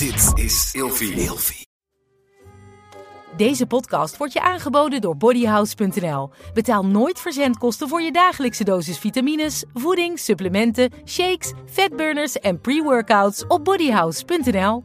Dit is Ilfie. Deze podcast wordt je aangeboden door bodyhouse.nl. Betaal nooit verzendkosten voor je dagelijkse dosis vitamines, voeding, supplementen, shakes, fatburners en pre-workouts op bodyhouse.nl.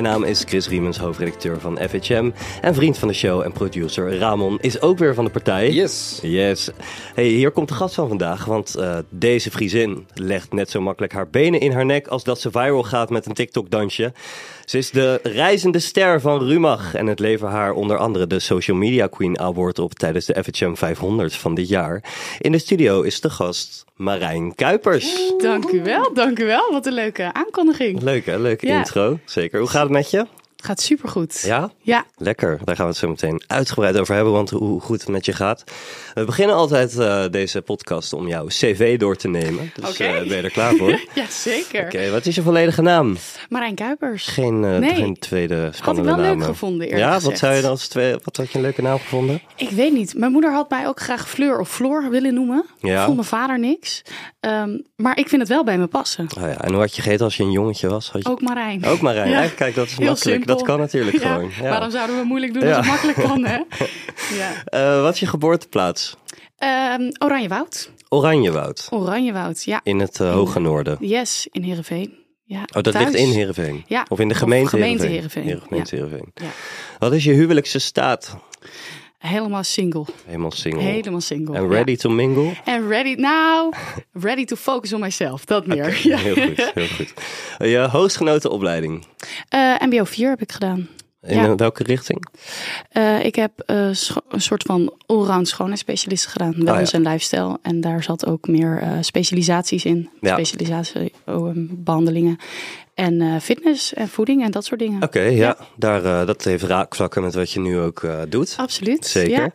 naam is Chris Riemens, hoofdredacteur van FHM. En vriend van de show en producer Ramon is ook weer van de partij. Yes. Yes. Hey, hier komt de gast van vandaag, want eh, deze Friesin legt net zo makkelijk haar benen in haar nek als dat ze viral gaat met een TikTok-dansje. Ze is de reizende ster van Rumach en het levert haar onder andere de Social Media Queen Award op tijdens de FHM 500 van dit jaar. In de studio is de gast Marijn Kuipers. Dank u wel, dank u wel. Wat een leuke aankondiging. Leuk hè, leuke Ja. intro. Zeker. Hoe gaat het met je? Gaat supergoed. Ja? Ja, Lekker, daar gaan we het zo meteen uitgebreid over hebben, want hoe goed het met je gaat. We beginnen altijd eh, deze podcast om jouw cv door te nemen. Dus Oké. eh, ben je er klaar voor? Oké, ja zeker. wat is je volledige naam? Marijn Kuipers. Geen, eh, Nee. geen tweede Had ik spannende wel naam. leuk gevonden eerlijk Ja, wat zou je dan als twee, wat had je een leuke naam gevonden? Ik weet niet. Mijn moeder had mij ook graag Fleur of Floor willen noemen. Ja. Vond mijn vader niks. Ehm, maar ik vind het wel bij me passen. Oh ja, en hoe had je gegeten als je een jongetje was? Had je... Ook Marijn. Ook Marijn. Ja. Kijk, dat is Heel makkelijk. Dat kan natuurlijk Ja, gewoon. Ja. Waarom zouden we moeilijk doen als het makkelijk kan, hè? ja. Eh, wat is je geboorteplaats? Ehm, Oranjewoud. Oranjewoud. Oranjewoud, ja. In het eh, Hoge Noorden. Yes, in Heerenveen. Ja, Oh, dat thuis. ligt in Heerenveen? Ja, Of in de of gemeente gemeente Heerenveen? Heerenveen, Ja, gemeente Heerenveen. Ja. Wat is je huwelijkse staat? Helemaal single. Helemaal single. Helemaal single. En ja. ready to mingle? En ready, nou, ready to focus on myself. Dat meer. Ja. Heel goed, heel goed. Eh, Je hoogstgenoten opleiding. Eh, MBO 4 heb ik gedaan. In Ja. welke richting? Eh, ik heb eh, een soort van allround schoonheidsspecialist gedaan. Wellness ja. en lifestyle. En daar zat ook meer eh, specialisaties in. Ja. Specialisatie, behandelingen. En fitness en voeding en dat soort dingen. Oké, ja. Daar, dat heeft raakvlakken met wat je nu ook doet. Absoluut. Zeker.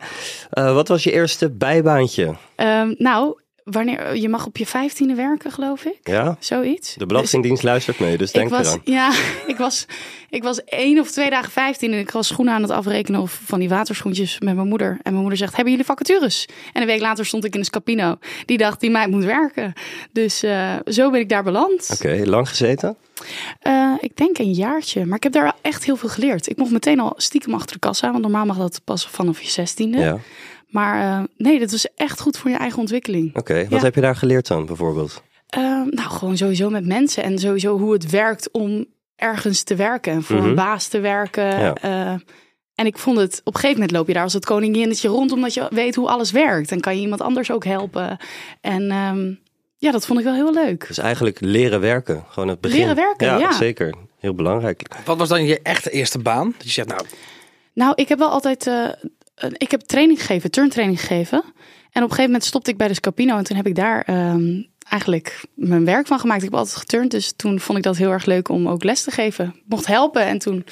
Wat was je eerste bijbaantje? Ehm, nou, wanneer, je mag op je vijftiende werken, geloof ik. Ja? Zoiets. De Belastingdienst luistert mee, dus denk ik was, eraan. Ja, ik was, ik was één of twee dagen vijftien en ik was schoenen aan het afrekenen of van die waterschoentjes met mijn moeder. En mijn moeder zegt, hebben jullie vacatures? En een week later stond ik in een Scapino. Die dacht, die meid moet werken. Dus eh, zo ben ik daar beland. Oké, lang gezeten? Eh, ik denk een jaartje, maar ik heb daar echt heel veel geleerd. Ik mocht meteen al stiekem achter de kassa, want normaal mag dat pas vanaf je zestiende. Ja. Maar eh, nee, dat was echt goed voor je eigen ontwikkeling. Oké, wat Ja. heb je daar geleerd dan bijvoorbeeld? Eh, nou, gewoon sowieso met mensen en sowieso hoe het werkt om ergens te werken en voor Mhm. een baas te werken. Ja. Eh, en ik vond het, op een gegeven moment loop je daar als het koninginnetje rond, omdat je weet hoe alles werkt. En kan je iemand anders ook helpen. En ehm, ja, dat vond ik wel heel leuk. Dus eigenlijk leren werken. Gewoon het begin. Leren werken, ja. zeker. Heel belangrijk. Wat was dan je echte eerste baan? Dat je zegt, nou, Nou, ik heb wel altijd, eh, ik heb training gegeven, turntraining gegeven. En op een gegeven moment stopte ik bij de Scapino en toen heb ik daar ehm, eigenlijk mijn werk van gemaakt. Ik heb altijd geturnd, dus toen vond ik dat heel erg leuk om ook les te geven. Ik mocht helpen en toen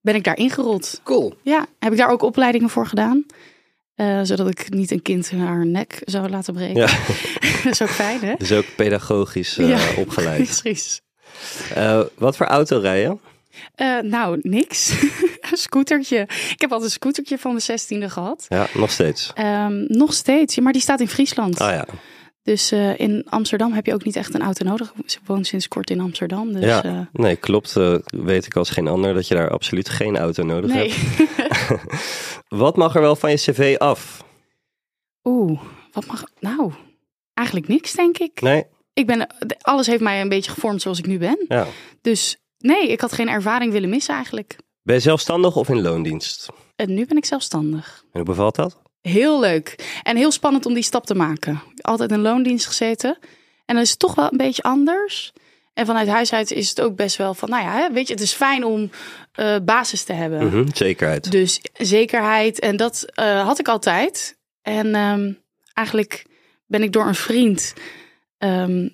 ben ik daar ingerold. cool. Ja, heb ik daar ook opleidingen voor gedaan. Eh, zodat ik niet een kind haar nek zou laten breken. Ja. dat is ook fijn, hè? Dus ook pedagogisch eh, Ja. opgeleid. Precies. Eh, wat voor auto? Eh, nou, niks. scootertje. Ik heb altijd een scootertje van mijn zestiende gehad. Ja, nog steeds. Ehm, nog steeds, maar die staat in Friesland. Ah ja. Dus eh, in Amsterdam heb je ook niet echt een auto nodig. Ik woon sinds kort in Amsterdam. Dus, ja. eh, Nee, klopt. eh, weet ik als geen ander dat je daar absoluut geen auto nodig nee. hebt. Wat mag er wel van je cv af? Oeh, wat mag. Nou, eigenlijk niks, denk ik. Nee? ik ben, alles heeft mij een beetje gevormd zoals ik nu ben. Ja. Dus nee, ik had geen ervaring willen missen eigenlijk. Ben je zelfstandig of in loondienst? En nu ben ik zelfstandig. En hoe bevalt dat? Heel leuk. En heel spannend om die stap te maken. Altijd in loondienst gezeten. En dan is het toch wel een beetje anders. En vanuit huis uit is het ook best wel van, nou ja, weet je, het is fijn om eh, basis te hebben. Mhm, zekerheid. Dus zekerheid. En dat eh, had ik altijd. En ehm, eigenlijk ben ik door een vriend. ehm,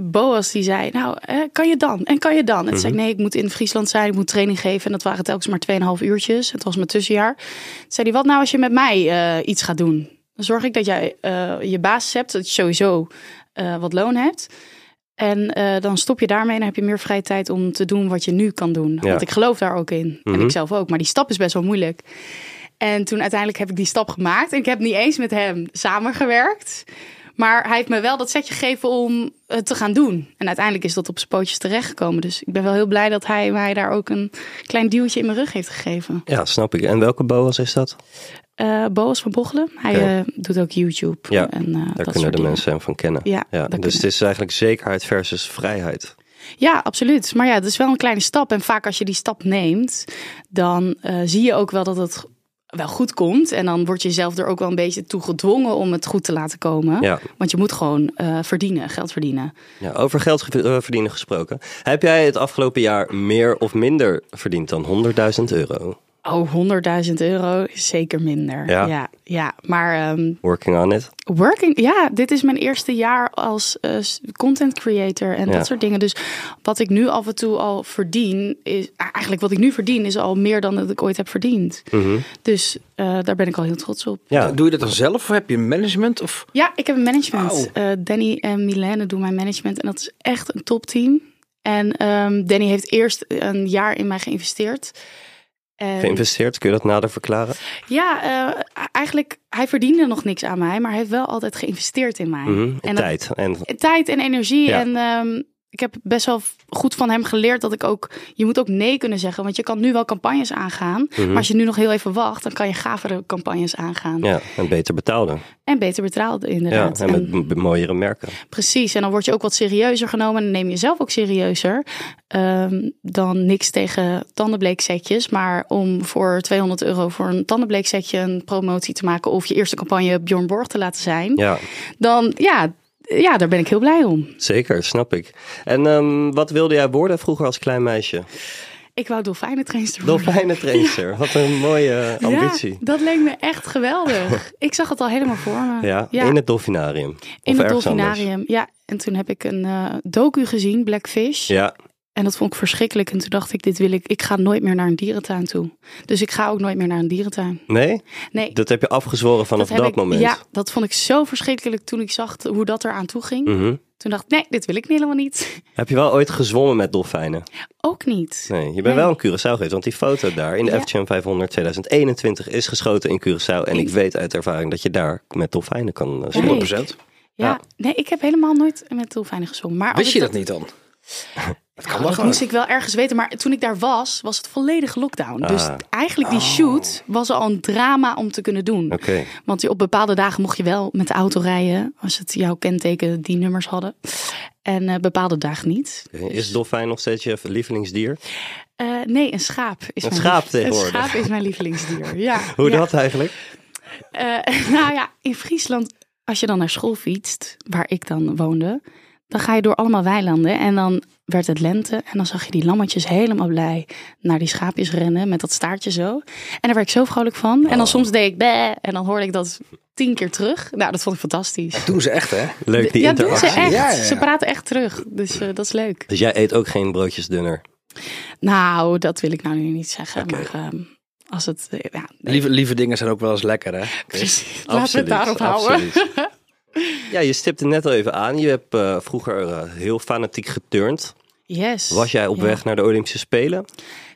Boas die zei, nou, kan je dan? En kan je dan? En toen zei ik, Mhm. nee, ik moet in Friesland zijn, ik moet training geven. En dat waren telkens maar 2,5 uurtjes. Het was mijn tussenjaar. Toen zei hij, wat nou als je met mij eh, iets gaat doen? Dan zorg ik dat jij eh, je basis hebt, dat je sowieso eh, wat loon hebt. En dan stop je daarmee en dan heb je meer vrije tijd om te doen wat je nu kan doen. Ja. Want ik geloof daar ook in. En Mhm. ik zelf ook. Maar die stap is best wel moeilijk. En toen uiteindelijk heb ik die stap gemaakt. En ik heb niet eens met hem samengewerkt. Maar hij heeft me wel dat setje gegeven om het te gaan doen. En uiteindelijk is dat op zijn pootjes terechtgekomen. Dus ik ben wel heel blij dat hij mij daar ook een klein duwtje in mijn rug heeft gegeven. Ja, snap ik. En welke boas is dat? Eh Boas van Bochelen. Hij eh, doet ook YouTube. Ja, en, eh, Daar dat kunnen de dingen. mensen hem van kennen. Ja, Ja, dus kunnen- het is eigenlijk zekerheid versus vrijheid. Ja, absoluut. Maar ja, het is wel een kleine stap. En vaak als je die stap neemt, dan eh, zie je ook wel dat het wel goed komt. En dan word je zelf er ook wel een beetje toe gedwongen om het goed te laten komen. Ja. Want je moet gewoon eh, verdienen, geld verdienen. Ja, over geld ge- eh, verdienen gesproken. Heb jij het afgelopen jaar meer of minder verdiend dan 100.000 euro? Oh, 100.000 euro is zeker minder. Ja? ja, ja. Maar ehm, Working on it? working, ja, dit is mijn eerste jaar als eh, content creator en Ja. dat soort dingen. Dus wat ik nu af en toe al verdien, is eigenlijk wat ik nu verdien, is al meer dan dat ik ooit heb verdiend. Mhm. Dus eh, daar ben ik al heel trots op. Ja, Doe je dat dan zelf of heb je een management? Of... Ja, ik heb een management. Eh, Danny en Milene doen mijn management en dat is echt een topteam. En ehm, Danny heeft eerst een jaar in mij geïnvesteerd. En geïnvesteerd. Kun je dat nader verklaren? Ja, eh, eigenlijk, hij verdiende nog niks aan mij, maar hij heeft wel altijd geïnvesteerd in mij. Mhm. En dat- Tijd. En tijd en energie. Ja. En ehm, ik heb best wel goed van hem geleerd dat ik ook... Je moet ook nee kunnen zeggen, want je kan nu wel campagnes aangaan. Mhm. Maar als je nu nog heel even wacht, dan kan je gavere campagnes aangaan. ja, en beter betaalde. En beter betaald Ja, inderdaad. en met mooiere merken. Precies, en dan word je ook wat serieuzer genomen en neem je jezelf ook serieuzer. Ehm, dan niks tegen tandenbleeksetjes, maar om voor 200 euro voor een tandenbleeksetje een promotie te maken of je eerste campagne Bjorn Borg te laten zijn, Ja, dan ja, ja, daar ben ik heel blij om. zeker. Snap ik. En ehm, wat wilde jij worden vroeger als klein meisje? Ik wou dolfijnentrainster worden. Dolfijnentrainster. Wat een mooie ambitie. Ja, dat leek me echt geweldig. ik zag het al helemaal voor me. Ja, in het dolfinarium. Of in het anders. dolfinarium. Ja, en toen heb ik een eh, docu gezien, Blackfish. Ja, En dat vond ik verschrikkelijk. En toen dacht ik, dit wil ik. Ik ga nooit meer naar een dierentuin toe. Dus ik ga ook nooit meer naar een dierentuin. nee? Nee. Dat heb je afgezworen vanaf heb dat ik- moment. Ja, dat vond ik zo verschrikkelijk toen ik zag hoe dat eraan toe ging. Mhm. Toen dacht ik, nee, dit wil ik helemaal niet. Heb je wel ooit gezwommen met dolfijnen? Ook niet. Nee, je bent Nee. wel in Curaçao geweest. Want die foto daar in de Ja. FGM 500 2021 is geschoten in Curaçao. En ik weet uit ervaring dat je daar met dolfijnen kan eh, zwemmen. 100%. Ja, Ja. nee, ik heb helemaal nooit met dolfijnen gezwommen. Maar Wist je ik dat niet dan? Dat kan Nou, wel dat moest ik wel ergens weten. Maar toen ik daar was, was het volledig lockdown. Dus Ah. eigenlijk die shoot was al een drama om te kunnen doen. Oké. Want op bepaalde dagen mocht je wel met de auto rijden. Als het jouw kenteken die nummers hadden. En eh, bepaalde dagen niet. Is dolfijn nog steeds je lievelingsdier? Eh, nee, een schaap is Een mijn schaap tegenwoordig. Een schaap is mijn lievelingsdier. Ja. Hoe ja. dat eigenlijk? Eh, nou ja, in Friesland, als je dan naar school fietst, waar ik dan woonde, dan ga je door allemaal weilanden en dan werd het lente en dan zag je die lammetjes helemaal blij naar die schaapjes rennen met dat staartje zo. En daar werd ik zo vrolijk van. En dan Oh. soms deed ik bé en dan hoorde ik dat tien keer terug. Nou, dat vond ik fantastisch. Doen ze echt, hè? Leuk die ja, doen ze interactie. echt. Ja, ja, ja. Ze praten echt terug. Dus eh, dat is leuk. Dus jij eet ook geen broodjes dunner? Nou, dat wil ik nou nu niet zeggen. Maar ehm, als het... eh, ja, nee. Lieve, lieve dingen zijn ook wel eens lekker, hè? Precies. Laten we het daarop houden. Ja, je stipte net al even aan. Je hebt eh, vroeger eh, heel fanatiek geturnd. Yes. Was jij op Ja. weg naar de Olympische Spelen?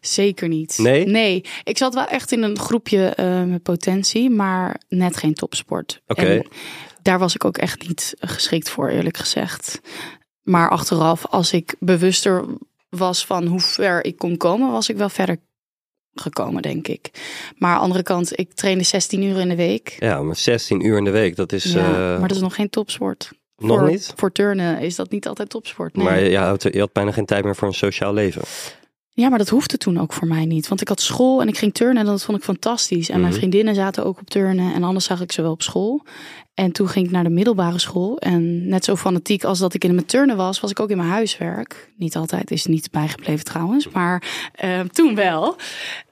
Zeker niet. Nee? Nee. Ik zat wel echt in een groepje eh, met potentie, maar net geen topsport. Oké. Daar was ik ook echt niet geschikt voor, eerlijk gezegd. Maar achteraf, als ik bewuster was van hoe ver ik kon komen, was ik wel verder gekomen, denk ik. Maar aan de andere kant, ik trainde 16 uur in de week. Ja, maar 16 uur in de week, dat is... ja, eh, maar dat is nog geen topsport. nog voor, niet? Voor turnen is dat niet altijd topsport. Nee. Maar je, had, je had bijna geen tijd meer voor een sociaal leven. Ja, maar dat hoefde toen ook voor mij niet. Want ik had school en ik ging turnen en dat vond ik fantastisch. En mijn Mhm. vriendinnen zaten ook op turnen en anders zag ik ze wel op school. En toen ging ik naar de middelbare school. En net zo fanatiek als dat ik in mijn turnen was, was ik ook in mijn huiswerk. Niet altijd, is niet bijgebleven trouwens, maar eh, toen wel.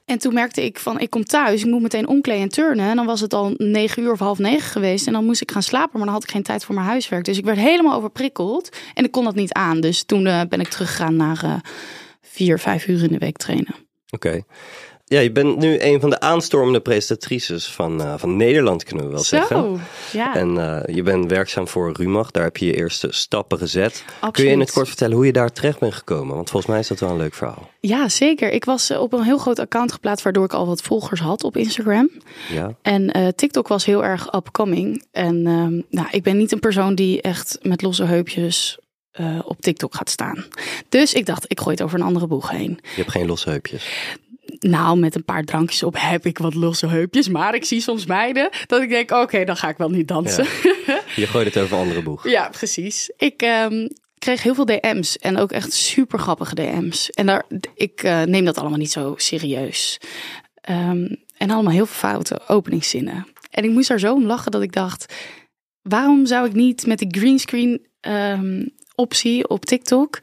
En toen merkte ik van, ik kom thuis, ik moet meteen omkleden en turnen. En dan was het al negen uur of half negen geweest. En dan moest ik gaan slapen, maar dan had ik geen tijd voor mijn huiswerk. Dus ik werd helemaal overprikkeld en ik kon dat niet aan. Dus toen eh, ben ik teruggegaan naar eh, vier, vijf uur in de week trainen. Oké. Ja, je bent nu een van de aanstormende presentatrices van, eh, van Nederland, kunnen we wel zeggen. Zo, ja, En eh, je bent werkzaam voor Rumach, daar heb je je eerste stappen gezet. Kun je in absoluut. het kort vertellen hoe je daar terecht bent gekomen? Want volgens mij is dat wel een leuk verhaal. Ja, zeker. Ik was eh, op een heel groot account geplaatst, waardoor ik al wat volgers had op Instagram. Ja, En TikTok was heel erg upcoming. En ehm, nou, ik ben niet een persoon die echt met losse heupjes eh, op TikTok gaat staan. Dus ik dacht, ik gooi het over een andere boeg heen. je hebt geen losse heupjes. Nou, met een paar drankjes op heb ik wat losse heupjes. Maar ik zie soms meiden dat ik denk, oké, dan ga ik wel niet dansen. Je gooit het over een andere boeg. Ja, precies. Ik ehm, kreeg heel veel DM's en ook echt super grappige DM's. En daar, ik eh, neem dat allemaal niet zo serieus. Ehm, en allemaal heel veel foute openingszinnen. En ik moest daar zo om lachen dat ik dacht, waarom zou ik niet met die greenscreen ehm, optie op TikTok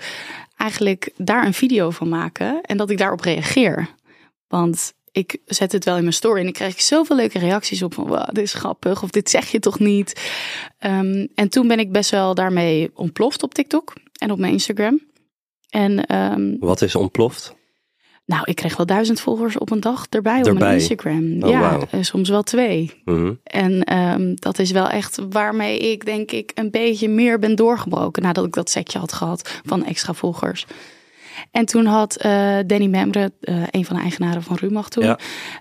eigenlijk daar een video van maken en dat ik daarop reageer? Want ik zet het wel in mijn story en ik krijg zoveel leuke reacties op van, wow, dit is grappig of dit zeg je toch niet? Ehm, en toen ben ik best wel daarmee ontploft op TikTok en op mijn Instagram. En ehm, Wat is ontploft? Nou, ik kreeg wel duizend volgers op een dag erbij, op mijn Instagram. Oh, ja, eh, soms wel twee. Mhm. En ehm, dat is wel echt waarmee ik denk ik een beetje meer ben doorgebroken nadat ik dat setje had gehad van extra volgers. En toen had eh, Danny Memre, eh, een van de eigenaren van Rumach toen, Ja.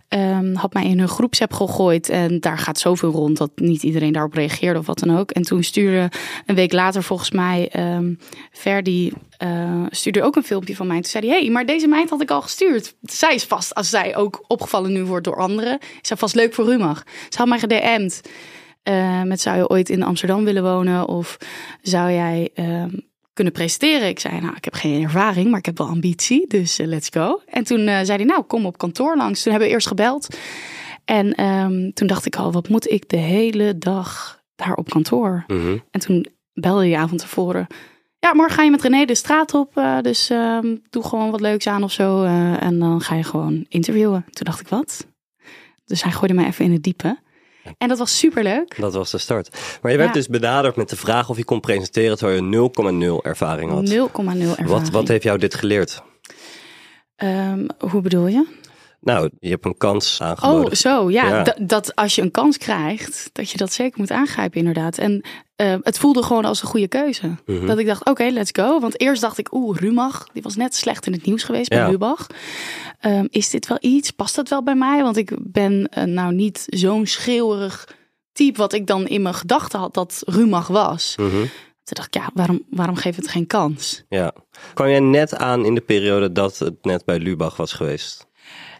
ehm, had mij in hun groepsapp gegooid. En daar gaat zoveel rond dat niet iedereen daarop reageerde of wat dan ook. En toen stuurde een week later volgens mij ehm Verdi eh, stuurde ook een filmpje van mij. Toen zei hij, hey, maar deze meid had ik al gestuurd. Zij is vast, als zij ook opgevallen nu wordt door anderen, is zij vast leuk voor Rumach. Ze had mij gedM'd met zou je ooit in Amsterdam willen wonen of zou jij ehm, kunnen presenteren? Ik zei, nou, ik heb geen ervaring, maar ik heb wel ambitie, dus eh, let's go. En toen eh, zei hij, nou, kom op kantoor langs. Toen hebben we eerst gebeld. En ehm, toen dacht ik al, wat moet ik de hele dag daar op kantoor? Mhm. En toen belde hij avond tevoren. Ja, morgen ga je met René de straat op. eh, dus ehm, doe gewoon wat leuks aan of zo. en dan ga je gewoon interviewen. Toen dacht ik, wat? Dus hij gooide mij even in het diepe. En dat was super leuk. Dat was de start. Maar je werd Ja. dus benaderd met de vraag of je kon presenteren terwijl je 0,0 ervaring had. 0,0 ervaring. Wat, wat heeft jou dit geleerd? Ehm, hoe bedoel je? Nou, je hebt een kans aangeboden. Oh, zo. Ja, Ja. Dat, als je een kans krijgt, dat je dat zeker moet aangrijpen inderdaad. En eh, het voelde gewoon als een goede keuze. Mhm. Dat ik dacht, oké, let's go. Want eerst dacht ik, oeh, Rumach, die was net slecht in het nieuws geweest bij Ja. Lubach. Ehm, is dit wel iets? Past dat wel bij mij? Want ik ben eh, nou niet zo'n schreeuwerig type wat ik dan in mijn gedachten had dat Rumach was. Mhm. Toen dacht ik, ja, waarom, waarom geef het geen kans? Ja. Kwam jij net aan in de periode dat het net bij Lubach was geweest?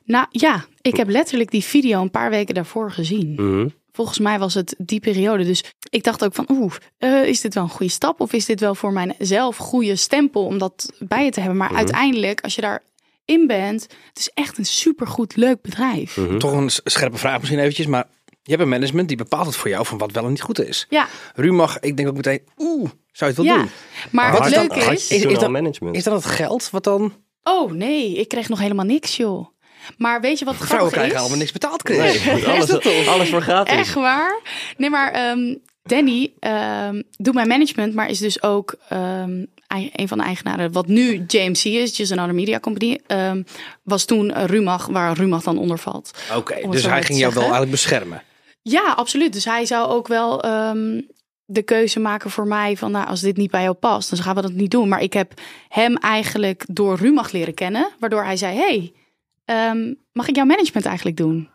Nou ja, ik heb letterlijk die video een paar weken daarvoor gezien. Mhm. Volgens mij was het die periode. Dus ik dacht ook van, oeh, eh, is dit wel een goede stap? Of is dit wel voor mijzelf goede stempel om dat bij je te hebben? Maar uiteindelijk, als je daarin bent, het is echt een supergoed, leuk bedrijf. Mhm. Toch een scherpe vraag misschien eventjes, maar je hebt een management die bepaalt het voor jou van wat wel en niet goed is. Ja, Rumach, ik denk ook meteen, oeh, zou je het wel ja. doen? Maar Wat het is leuke is... dat- management? Is dan het geld wat dan... Oh nee, ik kreeg nog helemaal niks, joh. Maar weet je wat Vrouwen grappig krijgen is? allemaal niks betaald. Nee, alles, alles voor gratis. Echt waar? Nee, maar ehm, Danny ehm, doet mijn management, maar is dus ook ehm, een van de eigenaren. Wat nu JMC is, Just Another Media Company, ehm, was toen Rumach, waar Rumach dan onder valt. Oké, dus hij ging jou wel eigenlijk beschermen. Ja, absoluut. Dus hij zou ook wel ehm, de keuze maken voor mij van, nou, als dit niet bij jou past, dan gaan we dat niet doen. Maar ik heb hem eigenlijk door Rumach leren kennen, waardoor hij zei, hey, ehm, mag ik jouw management eigenlijk doen?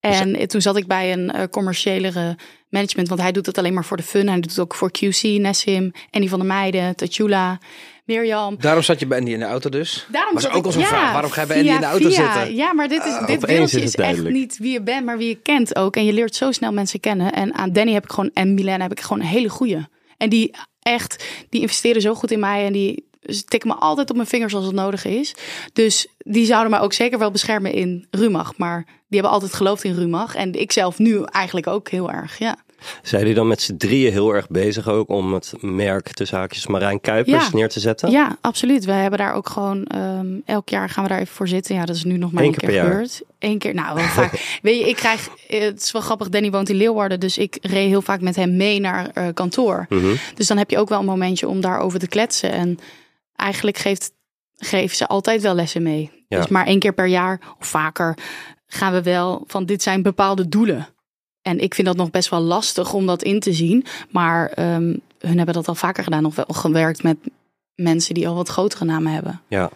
En toen zat ik bij een eh, commerciëlere management, want hij doet het alleen maar voor de fun. Hij doet het ook voor QC, Nessim, Annie van der Meijden, Tatjula, Mirjam. Daarom zat je bij Andy in de auto dus. Daarom was ook ik- al zo'n ja, vraag. Waarom ga je bij Andy in de auto via- zitten? Ja, maar dit, is, Ah, dit wereldje is echt niet wie je bent, maar wie je kent ook. En je leert zo snel mensen kennen. En aan Danny heb ik gewoon, en Milan heb ik gewoon een hele goeie. En die echt, die investeren zo goed in mij. En die Ze tikken me altijd op mijn vingers als het nodig is. Dus die zouden mij ook zeker wel beschermen in Rumach. Maar die hebben altijd geloofd in Rumach. En ik zelf nu eigenlijk ook heel erg, ja. Zijn jullie dan met z'n drieën heel erg bezig ook om het merk tussen haakjes Marijn Kuipers Ja. neer te zetten? Ja, absoluut. We hebben daar ook gewoon ehm, elk jaar gaan we daar even voor zitten. Ja, dat is nu nog maar Eén één keer gebeurd. Eén keer, nou, wel vaak. Weet je, ik krijg, eh, het is wel grappig, Danny woont in Leeuwarden, dus ik reed heel vaak met hem mee naar eh, kantoor. Mhm. Dus dan heb je ook wel een momentje om daarover te kletsen. En eigenlijk geeft, geven ze altijd wel lessen mee. Ja. Dus maar één keer per jaar of vaker gaan we wel van dit zijn bepaalde doelen. En ik vind dat nog best wel lastig om dat in te zien. Maar ehm, hun hebben dat al vaker gedaan. Nog wel gewerkt met mensen die al wat grotere namen hebben. Ja.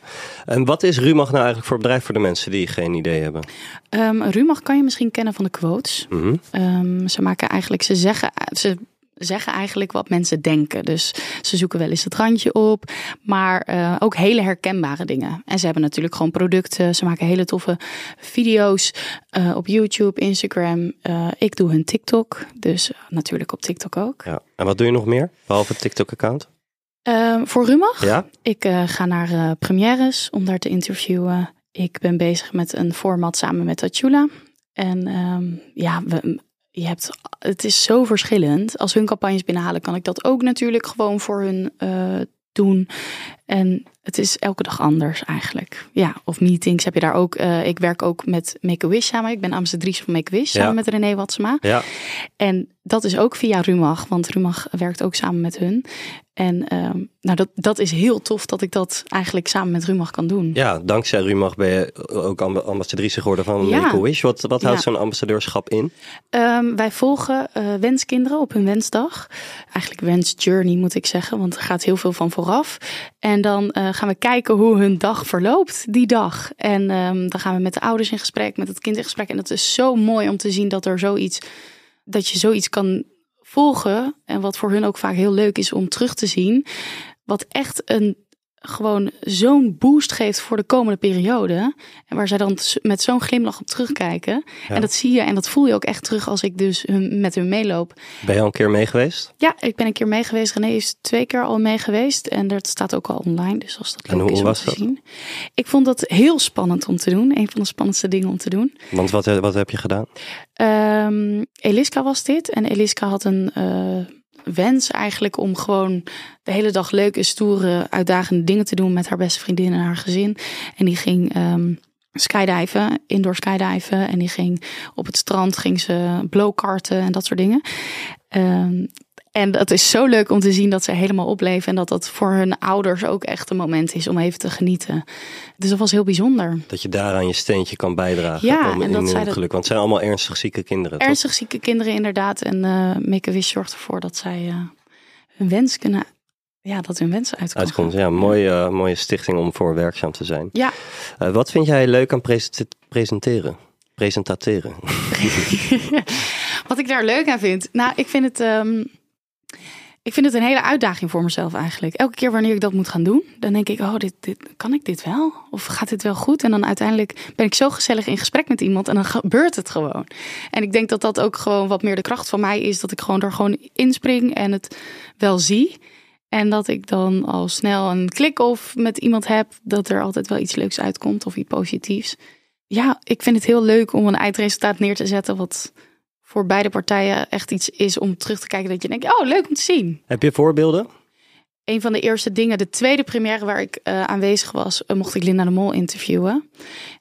En wat is Rumach nou eigenlijk voor bedrijf voor de mensen die geen idee hebben? Ehm Rumach kan je misschien kennen van de quotes. Mhm. Ehm, ze maken eigenlijk, ze zeggen, ze zeggen eigenlijk wat mensen denken. Dus ze zoeken wel eens het randje op, maar eh, ook hele herkenbare dingen. En ze hebben natuurlijk gewoon producten. Ze maken hele toffe video's eh, op YouTube, Instagram. Eh, ik doe hun TikTok, dus natuurlijk op TikTok ook. Ja. En wat doe je nog meer? Behalve het TikTok-account? Voor Rumach? Ja? Ik ga naar premières om daar te interviewen. Ik ben bezig met een format samen met Tatjula. En ehm, ja, we, je hebt, het is zo verschillend. Als hun campagnes binnenhalen, kan ik dat ook natuurlijk gewoon voor hun eh, doen. En het is elke dag anders eigenlijk. Ja, of meetings heb je daar ook. Eh, ik werk ook met Make-A-Wish samen. Ik ben ambassadrice van Make-A-Wish Ja. samen met René Watsema. Ja. En dat is ook via Rumach, want Rumach werkt ook samen met hun. En ehm, nou, dat, dat is heel tof dat ik dat eigenlijk samen met Rumach kan doen. Ja, dankzij Rumach ben je ook amb- ambassadrice geworden van Ja. Make-A-Wish. Wat, wat houdt Ja. zo'n ambassadeurschap in? Ehm, wij volgen eh, wenskinderen op hun wensdag. Eigenlijk wensjourney moet ik zeggen, want er gaat heel veel van vooraf. En dan eh, gaan we kijken hoe hun dag verloopt die dag. En ehm, dan gaan we met de ouders in gesprek, met het kind in gesprek. En dat is zo mooi om te zien dat er zoiets, dat je zoiets kan volgen. En wat voor hun ook vaak heel leuk is om terug te zien. Wat echt een gewoon zo'n boost geeft voor de komende periode. En waar zij dan met zo'n glimlach op terugkijken. Ja. En dat zie je en dat voel je ook echt terug als ik dus hun, met hun meeloop. Ben je al een keer mee geweest? Ja, ik ben een keer mee geweest. René is twee keer al mee geweest. En dat staat ook al online. Dus als dat En leuk hoe is om was te dat? zien. Ik vond dat heel spannend om te doen. Een van de spannendste dingen om te doen. Want wat, wat heb je gedaan? Ehm, Eliska was dit. En Eliska had een eh, wens eigenlijk om gewoon de hele dag leuke, stoere, uitdagende dingen te doen met haar beste vriendin en haar gezin. En die ging ehm skydiven, indoor skydiven. En die ging op het strand, ging ze blowkarten en dat soort dingen. Ehm, en dat is zo leuk om te zien dat ze helemaal opleven. En dat dat voor hun ouders ook echt een moment is om even te genieten. Dus dat was heel bijzonder. Dat je daaraan je steentje kan bijdragen Ja, om, en in dat hun zij dat- geluk. Want het zijn allemaal ernstig zieke kinderen, toch? Ernstig zieke kinderen inderdaad. En eh Make-A-Wish zorgt ervoor dat zij eh, hun wens kunnen... Ja, dat hun wensen uitkomen. Uitkomt. Ja, mooie, eh, mooie stichting om voor werkzaam te zijn. Ja, wat vind jij leuk aan present- presenteren? Presentateren. wat ik daar leuk aan vind. Nou, ik vind het... ehm, ik vind het een hele uitdaging voor mezelf eigenlijk. Elke keer wanneer ik dat moet gaan doen, dan denk ik, oh, dit, dit, kan ik dit wel? Of gaat dit wel goed? En dan uiteindelijk ben ik zo gezellig in gesprek met iemand en dan gebeurt het gewoon. En ik denk dat dat ook gewoon wat meer de kracht van mij is, dat ik gewoon er gewoon inspring en het wel zie. En dat ik dan al snel een klik of met iemand heb, dat er altijd wel iets leuks uitkomt of iets positiefs. Ja, ik vind het heel leuk om een eindresultaat neer te zetten wat voor beide partijen echt iets is om terug te kijken dat je denkt, oh, leuk om te zien. Heb je voorbeelden? Een van de eerste dingen, de tweede première waar ik eh, aanwezig was, eh, mocht ik Linda de Mol interviewen.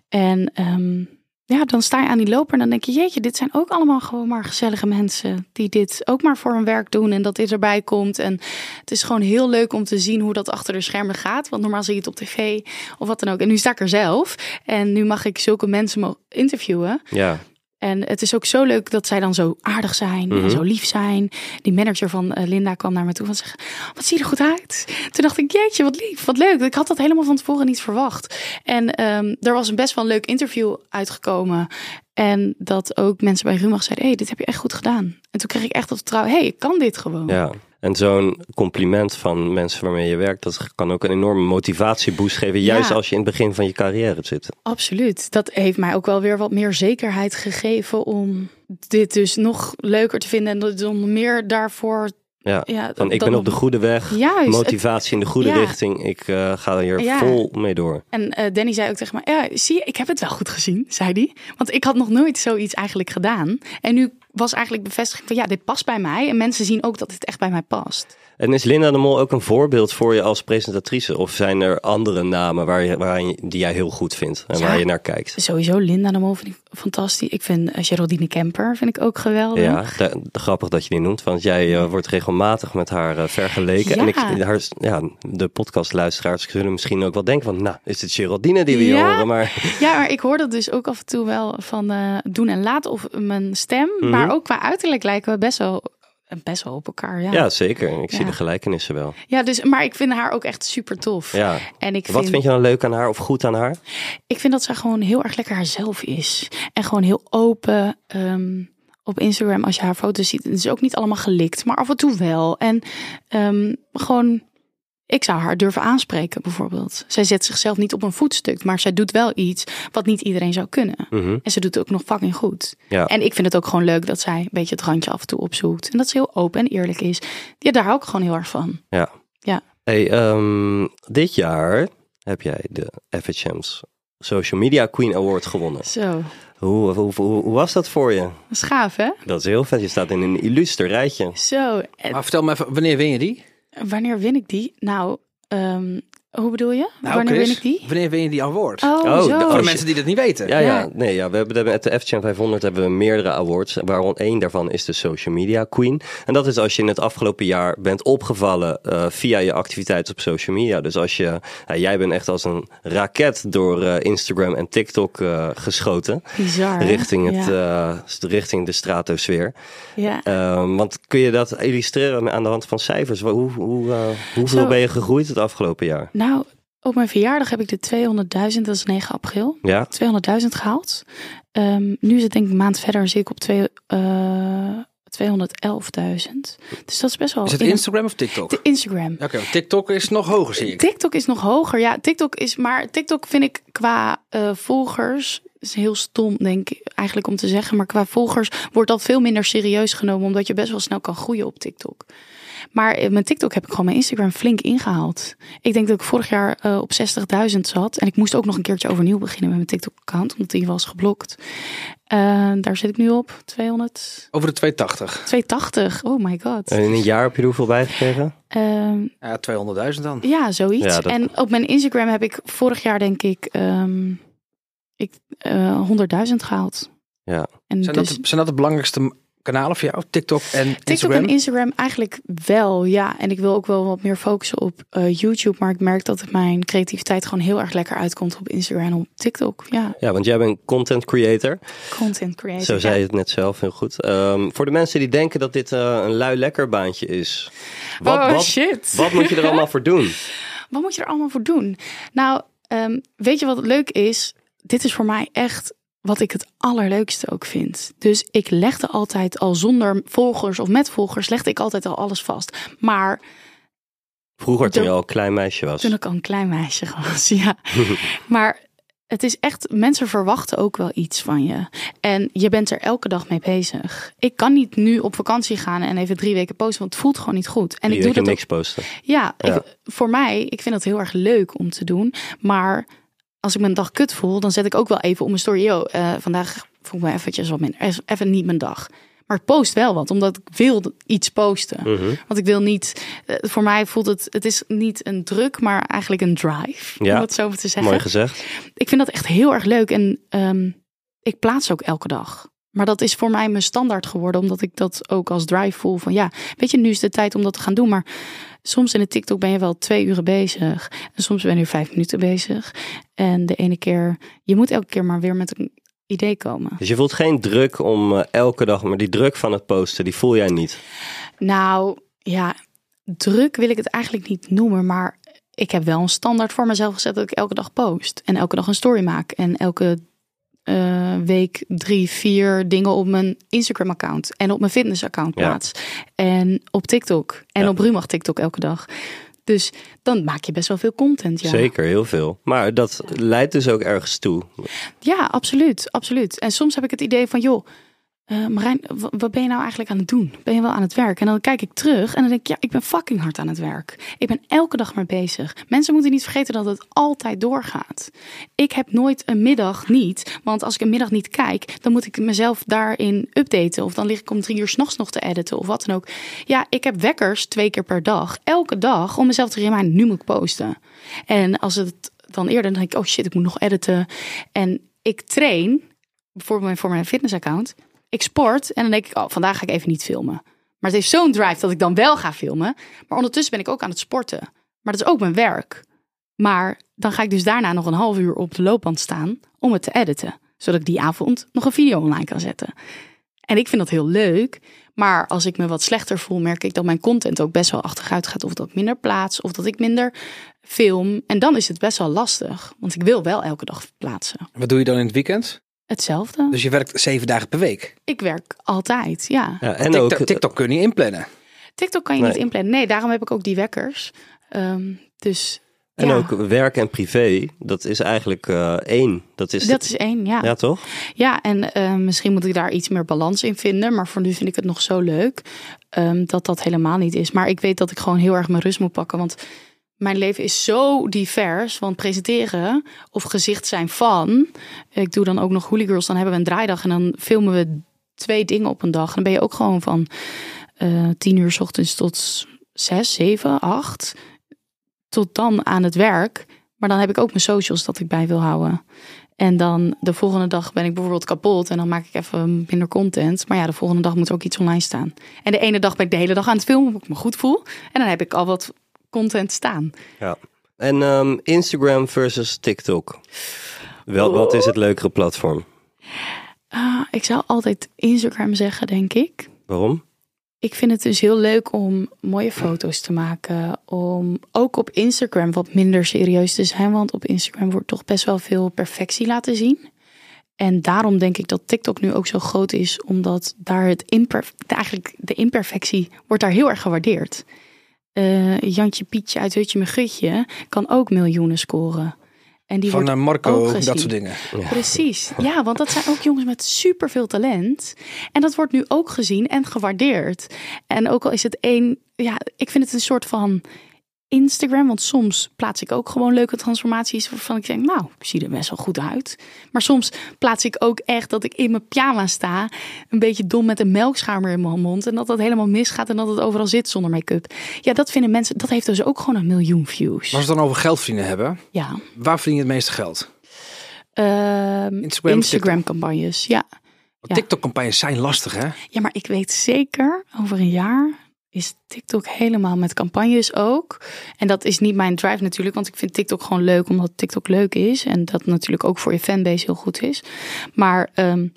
En ehm, ja, dan sta je aan die loper en dan denk je, jeetje, dit zijn ook allemaal gewoon maar gezellige mensen die dit ook maar voor hun werk doen en dat dit erbij komt. En het is gewoon heel leuk om te zien hoe dat achter de schermen gaat. Want normaal zie je het op tv of wat dan ook. En nu sta ik er zelf en nu mag ik zulke mensen interviewen. Ja. En het is ook zo leuk dat zij dan zo aardig zijn Mhm. en zo lief zijn. Die manager van eh, Linda kwam naar me toe en zei: Wat zie je er goed uit? Toen dacht ik: Jeetje, wat lief, wat leuk. Ik had dat helemaal van tevoren niet verwacht. En ehm, er was een best wel een leuk interview uitgekomen. En dat ook mensen bij Rumach zeiden: hey, dit heb je echt goed gedaan. En toen kreeg ik echt het vertrouwen: hey, ik kan dit gewoon. ja. En zo'n compliment van mensen waarmee je werkt, dat kan ook een enorme motivatieboost geven. Juist Ja. als je in het begin van je carrière zit. Absoluut. Dat heeft mij ook wel weer wat meer zekerheid gegeven om dit dus nog leuker te vinden en om meer daarvoor Ja, Ja, van ik ben op de goede weg. Juist. Motivatie in de goede Ja. richting. Ik eh, ga hier Ja. vol mee door. En eh, Danny zei ook tegen mij, ja, zie je, ik heb het wel goed gezien, zei hij. Want ik had nog nooit zoiets eigenlijk gedaan. En nu was eigenlijk bevestiging van, ja, dit past bij mij. En mensen zien ook dat dit echt bij mij past. En is Linda de Mol ook een voorbeeld voor je als presentatrice? Of zijn er andere namen waar je, waar je, die jij heel goed vindt en Ja. waar je naar kijkt? Sowieso Linda de Mol vind ik fantastisch. Ik vind uh, Geraldine Kemper vind ik ook geweldig. Ja, de, de- grappig dat je die noemt, want jij eh, wordt regelmatig met haar eh, vergeleken. Ja. En ik, haar, ja, de podcastluisteraars zullen misschien ook wel denken van, nou, is het Geraldine die we hier horen? Maar Ja, maar ik hoor dat dus ook af en toe wel van eh, doen en laten of mijn stem. Mhm. Maar ook qua uiterlijk lijken we best wel, best wel op elkaar. Ja, ja, zeker. Ik zie de gelijkenissen wel. ja dus, maar ik vind haar ook echt super tof. Ja. En ik Wat vind je dan leuk aan haar of goed aan haar? Ik vind dat ze gewoon heel erg lekker haarzelf is. En gewoon heel open. ehm, op Instagram, als je haar foto's ziet, het is ook niet allemaal gelikt, maar af en toe wel. En ehm, gewoon, ik zou haar durven aanspreken, bijvoorbeeld. Zij zet zichzelf niet op een voetstuk, maar zij doet wel iets wat niet iedereen zou kunnen. Mhm. En ze doet het ook nog fucking goed. Ja. En ik vind het ook gewoon leuk dat zij een beetje het randje af en toe opzoekt. En dat ze heel open en eerlijk is. Ja, daar hou ik gewoon heel erg van. Ja. Ja. Hey, ehm, dit jaar heb jij de FHM's Social Media Queen Award gewonnen. Zo, Hoe, hoe, hoe, hoe was dat voor je? dat is gaaf hè? Dat is heel vet. Je staat in een illuster rijtje. Zo, en Maar vertel me even, wanneer win je die? Wanneer win ik die? Nou, ehm, hoe bedoel je? Nou, wanneer Chris, win ik die? Wanneer win je die award? Oh, Oh, zo. de- Voor de mensen die dat niet weten. Ja, ja. Ja. Nee, ja we hebben met de FCM 500 hebben we meerdere awards. Waaronder één daarvan is de Social Media Queen. En dat is als je in het afgelopen jaar bent opgevallen eh, via je activiteiten op social media. Dus als je, ja, jij bent echt als een raket door eh, Instagram en TikTok eh, geschoten. Bizar. Richting, het, Ja. eh, richting de stratosfeer. ja. Ehm, want kun je dat illustreren aan de hand van cijfers? Hoe, hoe, eh, hoeveel Zo. ben je gegroeid het afgelopen jaar? Nou, op mijn verjaardag heb ik de 200.000, dat is 9 april, Ja, 200.000 gehaald. Ehm, nu is het denk ik een maand verder, zit ik op twee, eh 211.000. Dus dat is best wel... Is het Instagram of TikTok? de Instagram. Oké, TikTok is nog hoger, zie ik. TikTok is nog hoger. Ja, TikTok is, maar TikTok vind ik qua eh, volgers, is heel stom denk ik eigenlijk om te zeggen, maar qua volgers wordt dat veel minder serieus genomen, omdat je best wel snel kan groeien op TikTok. Maar eh, met TikTok heb ik gewoon mijn Instagram flink ingehaald. Ik denk dat ik vorig jaar eh, op 60.000 zat. En ik moest ook nog een keertje overnieuw beginnen met mijn TikTok-account, omdat die was geblokt. Eh, daar zit ik nu op. 200, Over de 280. 280. Oh my god. en in een jaar heb je er hoeveel bijgekregen? Ehm, Ja, 200.000 dan. Ja, zoiets. Ja, dat- En op mijn Instagram heb ik vorig jaar denk ik, ehm ik eh 100.000 gehaald. Ja. En Zijn, dus dat, de- zijn dat de belangrijkste kanalen voor jou? TikTok en TikTok Instagram? en Instagram eigenlijk wel, ja. En ik wil ook wel wat meer focussen op eh, YouTube. Maar ik merk dat mijn creativiteit gewoon heel erg lekker uitkomt op Instagram en op TikTok. Ja, Ja, want jij bent content creator. content creator. Zo zei ja. je het net zelf heel goed. Ehm, voor de mensen die denken dat dit eh, een lui lekker baantje is. Wat, oh wat, shit. wat moet je er allemaal voor doen? Wat moet je er allemaal voor doen? Nou, ehm, weet je wat leuk is? Dit is voor mij echt wat ik het allerleukste ook vind. Dus ik legde altijd al zonder volgers of met volgers, legde ik altijd al alles vast. Maar Vroeger toen je al een klein meisje was. toen ik al een klein meisje was, ja. Maar het is echt, mensen verwachten ook wel iets van je. En je bent er elke dag mee bezig. Ik kan niet nu op vakantie gaan en even drie weken posten, want het voelt gewoon niet goed. En ik doe dat ook niks posten. Ja, Ja. Ik, voor mij, ik vind dat heel erg leuk om te doen. Maar als ik me een dag kut voel, dan zet ik ook wel even op mijn story. Yo, eh, vandaag voel ik me eventjes wat minder. Even niet mijn dag. Maar ik post wel wat, omdat ik wil iets posten. Mhm. Want ik wil niet, eh, voor mij voelt het, het is niet een druk, maar eigenlijk een drive. Ja. Om het zo te zeggen. Mooi gezegd. Ik vind dat echt heel erg leuk. En ehm, ik plaats ook elke dag. Maar dat is voor mij mijn standaard geworden, omdat ik dat ook als drive voel. Van ja, weet je, nu is de tijd om dat te gaan doen. Maar soms in de TikTok ben je wel twee uren bezig. En soms ben je vijf minuten bezig. En de ene keer, je moet elke keer maar weer met een idee komen. Dus je voelt geen druk om eh, elke dag, maar die druk van het posten, die voel jij niet. Nou ja, druk wil ik het eigenlijk niet noemen, maar ik heb wel een standaard voor mezelf gezet dat ik elke dag post. En elke dag een story maak. En elke eh, week drie, vier dingen op mijn Instagram-account en op mijn fitness-account Ja. plaats. En op TikTok. En Ja. op Rumach TikTok elke dag. Dus dan maak je best wel veel content. Ja, Zeker, heel veel. Maar dat leidt dus ook ergens toe. ja absoluut, absoluut. En soms heb ik het idee van, joh, eh, Marijn, wat ben je nou eigenlijk aan het doen? Ben je wel aan het werk? En dan kijk ik terug en dan denk ik, ja, ik ben fucking hard aan het werk. Ik ben elke dag maar bezig. Mensen moeten niet vergeten dat het altijd doorgaat. Ik heb nooit een middag niet, want als ik een middag niet kijk, dan moet ik mezelf daarin updaten. Of dan lig ik om drie uur s'nachts nog te editen of wat dan ook. Ja, ik heb wekkers twee keer per dag, elke dag, om mezelf te reminderen, nu moet ik posten. En als het dan eerder, dan denk ik, oh shit, ik moet nog editen. En ik train, bijvoorbeeld voor mijn fitnessaccount. Ik sport en dan denk ik, oh, vandaag ga ik even niet filmen. Maar het heeft zo'n drive dat ik dan wel ga filmen. Maar ondertussen ben ik ook aan het sporten. Maar dat is ook mijn werk. Maar dan ga ik dus daarna nog een half uur op de loopband staan om het te editen. Zodat ik die avond nog een video online kan zetten. En ik vind dat heel leuk. Maar als ik me wat slechter voel, merk ik dat mijn content ook best wel achteruit gaat. Of dat ik minder plaats, of dat ik minder film. En dan is het best wel lastig. Want ik wil wel elke dag plaatsen. Wat doe je dan in het weekend? Hetzelfde. Dus je werkt zeven dagen per week. Ik werk altijd, ja. Ja, en TikTok, ook, TikTok kun je niet inplannen. TikTok kan je Nee. niet inplannen. Nee, daarom heb ik ook die wekkers. Ehm, dus en ja, ook werk en privé, dat is eigenlijk eh, één. Dat is, dat is één, ja. ja, Ja, toch? en eh, misschien moet ik daar iets meer balans in vinden. Maar voor nu vind ik het nog zo leuk ehm, dat dat helemaal niet is. Maar ik weet dat ik gewoon heel erg mijn rust moet pakken. Want mijn leven is zo divers. Want presenteren of gezicht zijn van. Ik doe dan ook nog Holy Girls. Dan hebben we een draaidag en dan filmen we twee dingen op een dag. Dan ben je ook gewoon van eh tien uur 's ochtends tot zes, zeven, acht. Tot dan aan het werk. Maar dan heb ik ook mijn socials dat ik bij wil houden. En dan de volgende dag ben ik bijvoorbeeld kapot en dan maak ik even minder content. Maar ja, de volgende dag moet ook iets online staan. En de ene dag ben ik de hele dag aan het filmen, omdat ik me goed voel. En dan heb ik al wat content staan. Ja. En ehm, Instagram versus TikTok. Wel, wat is het leukere platform? Ah, ik zou altijd Instagram zeggen, denk ik. Waarom? Ik vind het dus heel leuk om mooie foto's te maken. Om ook op Instagram wat minder serieus te zijn. Want op Instagram wordt toch best wel veel perfectie laten zien. En daarom denk ik dat TikTok nu ook zo groot is. Omdat daar het imperf eigenlijk de imperfectie wordt daar heel erg gewaardeerd. Eh, Jantje Pietje uit Hutje met Gutje kan ook miljoenen scoren. En die Van wordt eh, Marco, ook dat gezien. soort dingen. Precies. Ja, want dat zijn ook jongens met superveel talent. En dat wordt nu ook gezien en gewaardeerd. En ook al is het één, ja, ik vind het een soort van Instagram. Want soms plaats ik ook gewoon leuke transformaties waarvan ik denk, nou, ik zie er best wel goed uit. Maar soms plaats ik ook echt dat ik in mijn pyjama sta, een beetje dom met een melkschamer in mijn mond. En dat dat helemaal misgaat en dat het overal zit zonder make-up. Ja, dat vinden mensen, dat heeft dus ook gewoon een miljoen views. Als we het dan over geld verdienen hebben, Ja. waar verdien je het meeste geld? Ehm, Instagram, Instagram campagnes, Ja. TikTok-campagnes zijn lastig, hè? Ja, maar ik weet zeker, over een jaar is TikTok helemaal met campagnes ook. En dat is niet mijn drive natuurlijk, want ik vind TikTok gewoon leuk omdat TikTok leuk is. En dat natuurlijk ook voor je fanbase heel goed is. Maar ehm,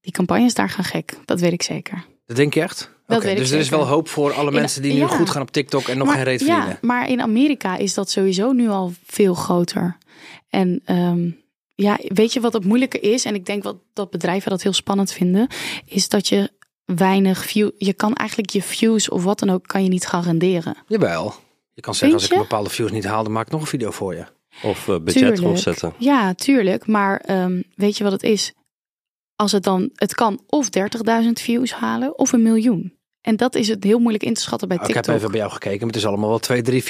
die campagnes daar gaan gek, dat weet ik zeker. Dat denk je echt? Dat Oké, weet ik dus er is wel hoop voor alle mensen die nu ja. goed gaan op TikTok en nog maar, geen reet ja, verdienen. maar in Amerika is dat sowieso nu al veel groter. En ehm, ja, weet je wat het moeilijke is? En ik denk wat dat bedrijven dat heel spannend vinden, is dat je weinig view. Je kan eigenlijk je views of wat dan ook kan je niet garanderen. Jawel. Je kan zeggen, als ik bepaalde views niet haal, dan maak ik nog een video voor je. Of eh, budget Tuurlijk. erop zetten? Ja, tuurlijk. Maar ehm, weet je wat het is? Als het dan, het kan of 30.000 views halen of een miljoen. En dat is het heel moeilijk in te schatten bij Nou, ik TikTok. heb even bij jou gekeken, maar het is allemaal wel 2, 3,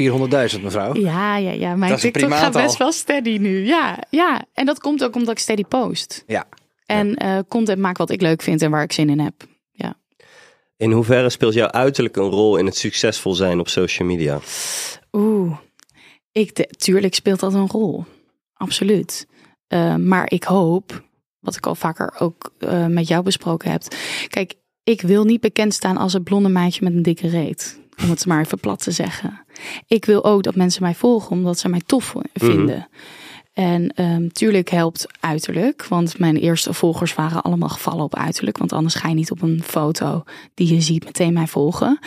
400.000 mevrouw. Ja, ja, ja. Mijn Dat TikTok gaat best wel steady nu. Ja, ja. En dat komt ook omdat ik steady post. Ja. En eh, content maak wat ik leuk vind en waar ik zin in heb. In hoeverre speelt jouw uiterlijk een rol in het succesvol zijn op social media? Oeh, ik de- tuurlijk speelt dat een rol. Absoluut. Eh, maar ik hoop, wat ik al vaker ook eh, met jou besproken heb. Kijk, ik wil niet bekend staan als het blonde meisje met een dikke reet. Om het maar even plat te zeggen. Ik wil ook dat mensen mij volgen omdat ze mij tof vinden. En ehm tuurlijk helpt uiterlijk. Want mijn eerste volgers waren allemaal gevallen op uiterlijk. Want anders ga je niet op een foto die je ziet meteen mij volgen.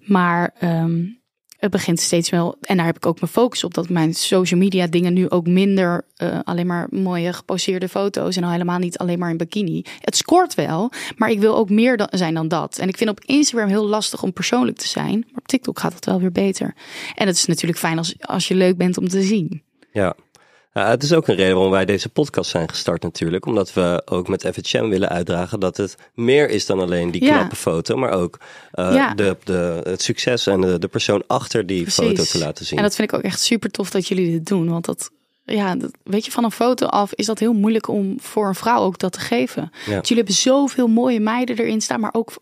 Maar ehm, het begint steeds wel. En daar heb ik ook mijn focus op. Dat mijn social media dingen nu ook minder eh, alleen maar mooie geposeerde foto's. En al helemaal niet alleen maar in bikini. Het scoort wel. Maar ik wil ook meer zijn dan dat. En ik vind op Instagram heel lastig om persoonlijk te zijn. Maar op TikTok gaat het wel weer beter. En het is natuurlijk fijn als, als je leuk bent om te zien. Ja. Ja, het is ook een reden waarom wij deze podcast zijn gestart natuurlijk. Omdat we ook met FHM willen uitdragen dat het meer is dan alleen die Ja. knappe foto. Maar ook eh, Ja. de, de, het succes en de, de persoon achter die Precies. foto te laten zien. En dat vind ik ook echt super tof dat jullie dit doen. Want dat, ja, dat, weet je, van een foto af is dat heel moeilijk om voor een vrouw ook dat te geven. Ja. Want jullie hebben zoveel mooie meiden erin staan, maar ook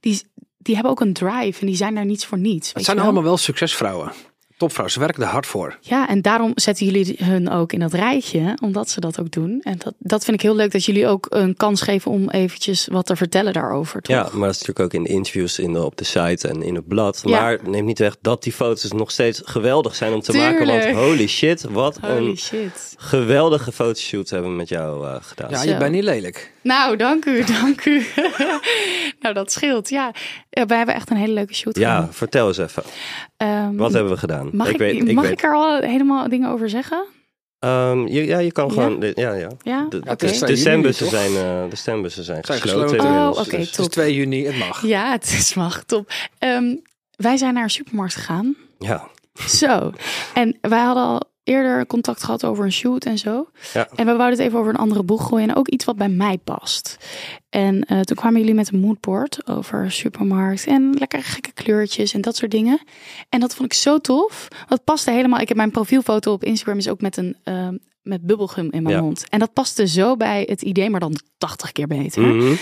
die, die hebben ook een drive en die zijn daar niets voor niets. Het zijn wel? allemaal wel succesvrouwen. Topvrouwen, ze werken er hard voor. Ja, en daarom zetten jullie hun ook in dat rijtje, omdat ze dat ook doen. En dat, dat vind ik heel leuk dat jullie ook een kans geven om eventjes wat te vertellen daarover. Toch? Ja, maar dat is natuurlijk ook in de interviews in de, op de site en in het blad. Ja. Maar neemt niet weg dat die foto's nog steeds geweldig zijn om te maken. Want holy shit, wat Holy een shit. geweldige fotoshoot hebben we met jou eh, gedaan. Ja, Zo. je bent niet lelijk. Nou, dank u, dank u. nou, dat scheelt. Ja, Ja, wij hebben echt een hele leuke shoot Ja, gedaan. vertel eens even. Ehm, Wat hebben we gedaan? Mag, ik, weet, mag weet, ik er al helemaal dingen over zeggen? Ehm, je- ja, je kan gewoon. de- Ja, ja. Ja, De, juni, stembussen zijn, eh, de stembussen zijn, Zijn gesloten. Oh, oké, dus- Het is 2 juni, het mag. Ja, het is mag, top. Ehm, wij zijn naar een supermarkt gegaan. Ja, Zo. En wij hadden al eerder contact gehad over een shoot en zo. Ja. En we wouden het even over een andere boeg gooien. En ook iets wat bij mij past. En eh, toen kwamen jullie met een moodboard over supermarkt. En lekker gekke kleurtjes en dat soort dingen. En dat vond ik zo tof. Dat paste helemaal. Ik heb mijn profielfoto op Instagram is ook met een... ehm, met bubbelgum in mijn Ja. mond. En dat paste zo bij het idee, maar dan 80 keer beter. Mhm.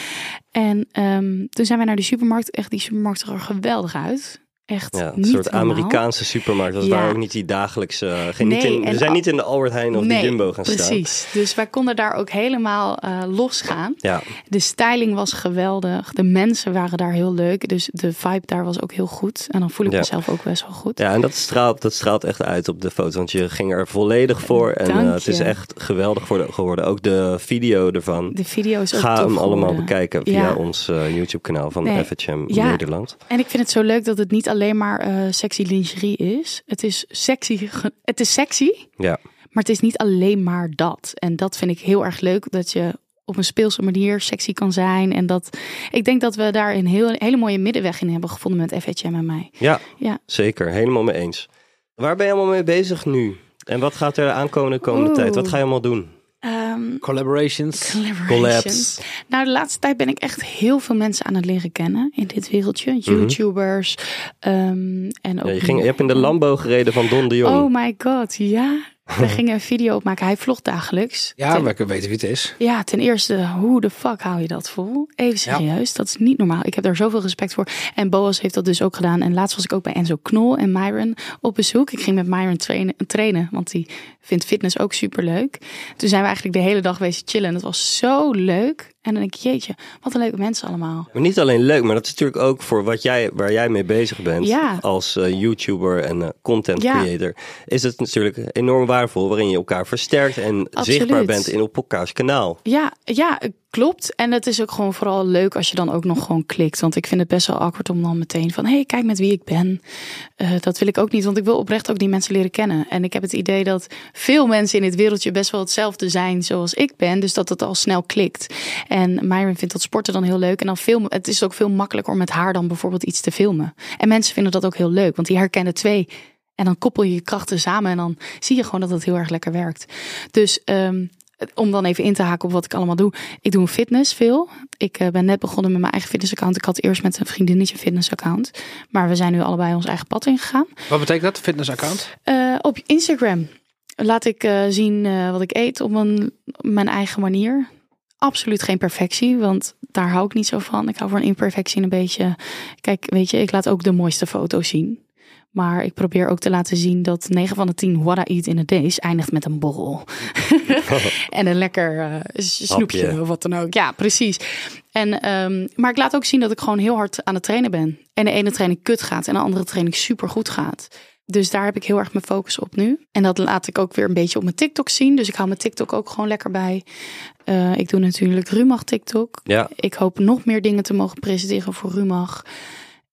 En ehm, toen zijn we naar de supermarkt. Echt, die supermarkt zag er geweldig uit. Echt ja een niet soort normaal. Amerikaanse supermarkt. Dat Ja. waren ook niet die dagelijkse. Geen, niet in, we zijn niet in de Albert Heijn of nee, de Jumbo gaan staan. precies. Dus wij konden daar ook helemaal eh losgaan. Ja, De styling was geweldig. De mensen waren daar heel leuk. Dus de vibe daar was ook heel goed. En dan voel ik Ja. mezelf ook best wel goed. ja, en dat straalt, dat straalt echt uit op de foto. Want je ging er volledig voor. En eh, het is echt geweldig voor de- geworden. Ook de video ervan. De video is ook Ga hem allemaal bekijken via ons eh, YouTube-kanaal van Nee. FHM Ja. Nederland. En ik vind het zo leuk dat het niet alleen maar eh, sexy lingerie is. Het is sexy. Het is sexy. Ja. Maar het is niet alleen maar dat. En dat vind ik heel erg leuk. Dat je op een speelse manier sexy kan zijn. En dat ik denk dat we daar een heel, hele mooie middenweg in hebben gevonden met FHM en mij. Ja, Ja. zeker. Helemaal mee eens. Waar ben je allemaal mee bezig nu? En wat gaat er aankomen de komende Oeh. tijd? Wat ga je allemaal doen? Ehm, Collaborations. collaborations. Nou, de laatste tijd ben ik echt heel veel mensen aan het leren kennen in dit wereldje. YouTubers. ehm, en ook Mhm. Ja, je, ging, je hebt in de Lambo gereden van Don de Jong. Oh my god, ja. We gingen een video opmaken. Hij vlogt dagelijks. Ja, Ten- we kunnen weten wie het is. Ja, ten eerste, hoe de fuck hou je dat vol? Even serieus, dat is niet normaal. Ik heb daar zoveel respect voor. En Boas heeft dat dus ook gedaan. En laatst was ik ook bij Enzo Knol en Myron op bezoek. Ik ging met Myron trainen, trainen want die vindt fitness ook super leuk. Toen zijn we eigenlijk de hele dag wezen chillen. En dat was zo leuk. En dan denk ik, jeetje, wat een leuke mensen allemaal. Maar niet alleen leuk, maar dat is natuurlijk ook voor wat jij, waar jij mee bezig bent. Ja. Als eh, YouTuber en eh, content Ja. creator. Is het natuurlijk enorm waardevol waarin je elkaar versterkt en Absoluut. zichtbaar bent in op elkaars kanaal. Ja, ja, klopt. En het is ook gewoon vooral leuk als je dan ook nog gewoon klikt. Want ik vind het best wel awkward om dan meteen van... hé, hey, kijk met wie ik ben. Eh, dat wil ik ook niet, want ik wil oprecht ook die mensen leren kennen. En ik heb het idee dat veel mensen in dit wereldje best wel hetzelfde zijn zoals ik ben. Dus dat het al snel klikt. En Myron vindt dat sporten dan heel leuk. En dan filmen, het is ook veel makkelijker om met haar dan bijvoorbeeld iets te filmen. En mensen vinden dat ook heel leuk, want die herkennen twee... En dan koppel je je krachten samen en dan zie je gewoon dat het heel erg lekker werkt. Dus ehm, om dan even in te haken op wat ik allemaal doe. Ik doe fitness veel. Ik eh, ben net begonnen met mijn eigen fitnessaccount. Ik had eerst met een vriendinnetje een fitnessaccount. Maar we zijn nu allebei ons eigen pad ingegaan. Wat betekent dat, fitnessaccount? Eh, op Instagram laat ik eh, zien eh, wat ik eet op een, mijn eigen manier. Absoluut geen perfectie, want daar hou ik niet zo van. Ik hou van imperfectie een beetje. Kijk, weet je, ik laat ook de mooiste foto's zien. Maar ik probeer ook te laten zien dat 9 van de 10 what I eat in a days eindigt met een borrel. en een lekker eh, snoepje Hapje. of wat dan ook. Ja, precies. En, ehm, maar ik laat ook zien dat ik gewoon heel hard aan het trainen ben. En de ene training kut gaat en de andere training super goed gaat. Dus daar heb ik heel erg mijn focus op nu. En dat laat ik ook weer een beetje op mijn TikTok zien. Dus ik hou mijn TikTok ook gewoon lekker bij. Eh, ik doe natuurlijk Rumach TikTok. Ja, Ik hoop nog meer dingen te mogen presenteren voor Rumach.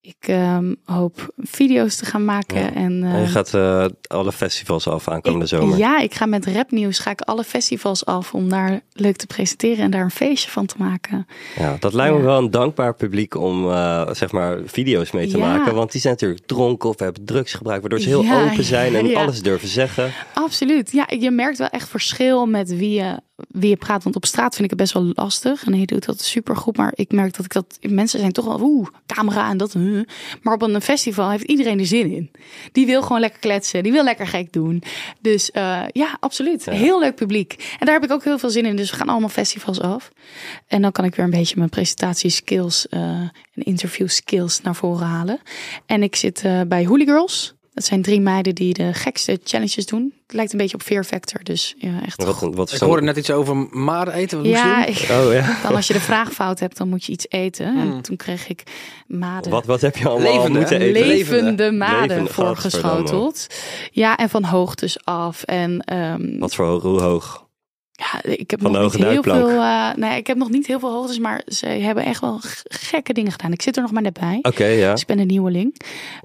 Ik ehm, hoop video's te gaan maken. Ja. En, En je eh, gaat eh, alle festivals af aankomende ik- zomer. Ja, ik ga met rapnieuws ga ik alle festivals af om daar leuk te presenteren en daar een feestje van te maken. Ja, dat lijkt me wel een dankbaar publiek om eh, zeg maar video's mee te Ja. maken. Want die zijn natuurlijk dronken of hebben drugs gebruikt. Waardoor ze heel open zijn en alles durven zeggen. Absoluut. Ja, je merkt wel echt verschil met wie je, je praat. Want op straat vind ik het best wel lastig. En hij doet dat super goed. Maar ik merk dat ik dat. Mensen zijn toch wel. Oeh, camera en dat. Maar op een festival heeft iedereen er zin in. Die wil gewoon lekker kletsen. Die wil lekker gek doen. Dus eh, ja, absoluut. Ja. Heel leuk publiek. En daar heb ik ook heel veel zin in. Dus we gaan allemaal festivals af. En dan kan ik weer een beetje mijn presentatieskills eh en interview skills naar voren halen. En ik zit eh, bij Holy Girls. Dat zijn drie meiden die de gekste challenges doen. Het lijkt een beetje op Fear Factor. Dus ja, echt. Wat, wat Ik hoorde net iets over maden eten. Wat moest je ja, Oh ja. dan als je de vraag fout hebt, dan moet je iets eten. En toen kreeg ik maden. Wat, wat heb je allemaal Levende, moeten eten? Levende maden Levende, voorgeschoteld. Ja, en van hoogtes af. En ehm, Wat voor hoog, hoe hoog? Ja, ik heb Van nog niet heel veel. eh, nee, ik heb nog niet heel veel hoogtes, maar ze hebben echt wel gekke dingen gedaan. Ik zit er nog maar net bij. Oké, ja. Dus ik ben een nieuweling.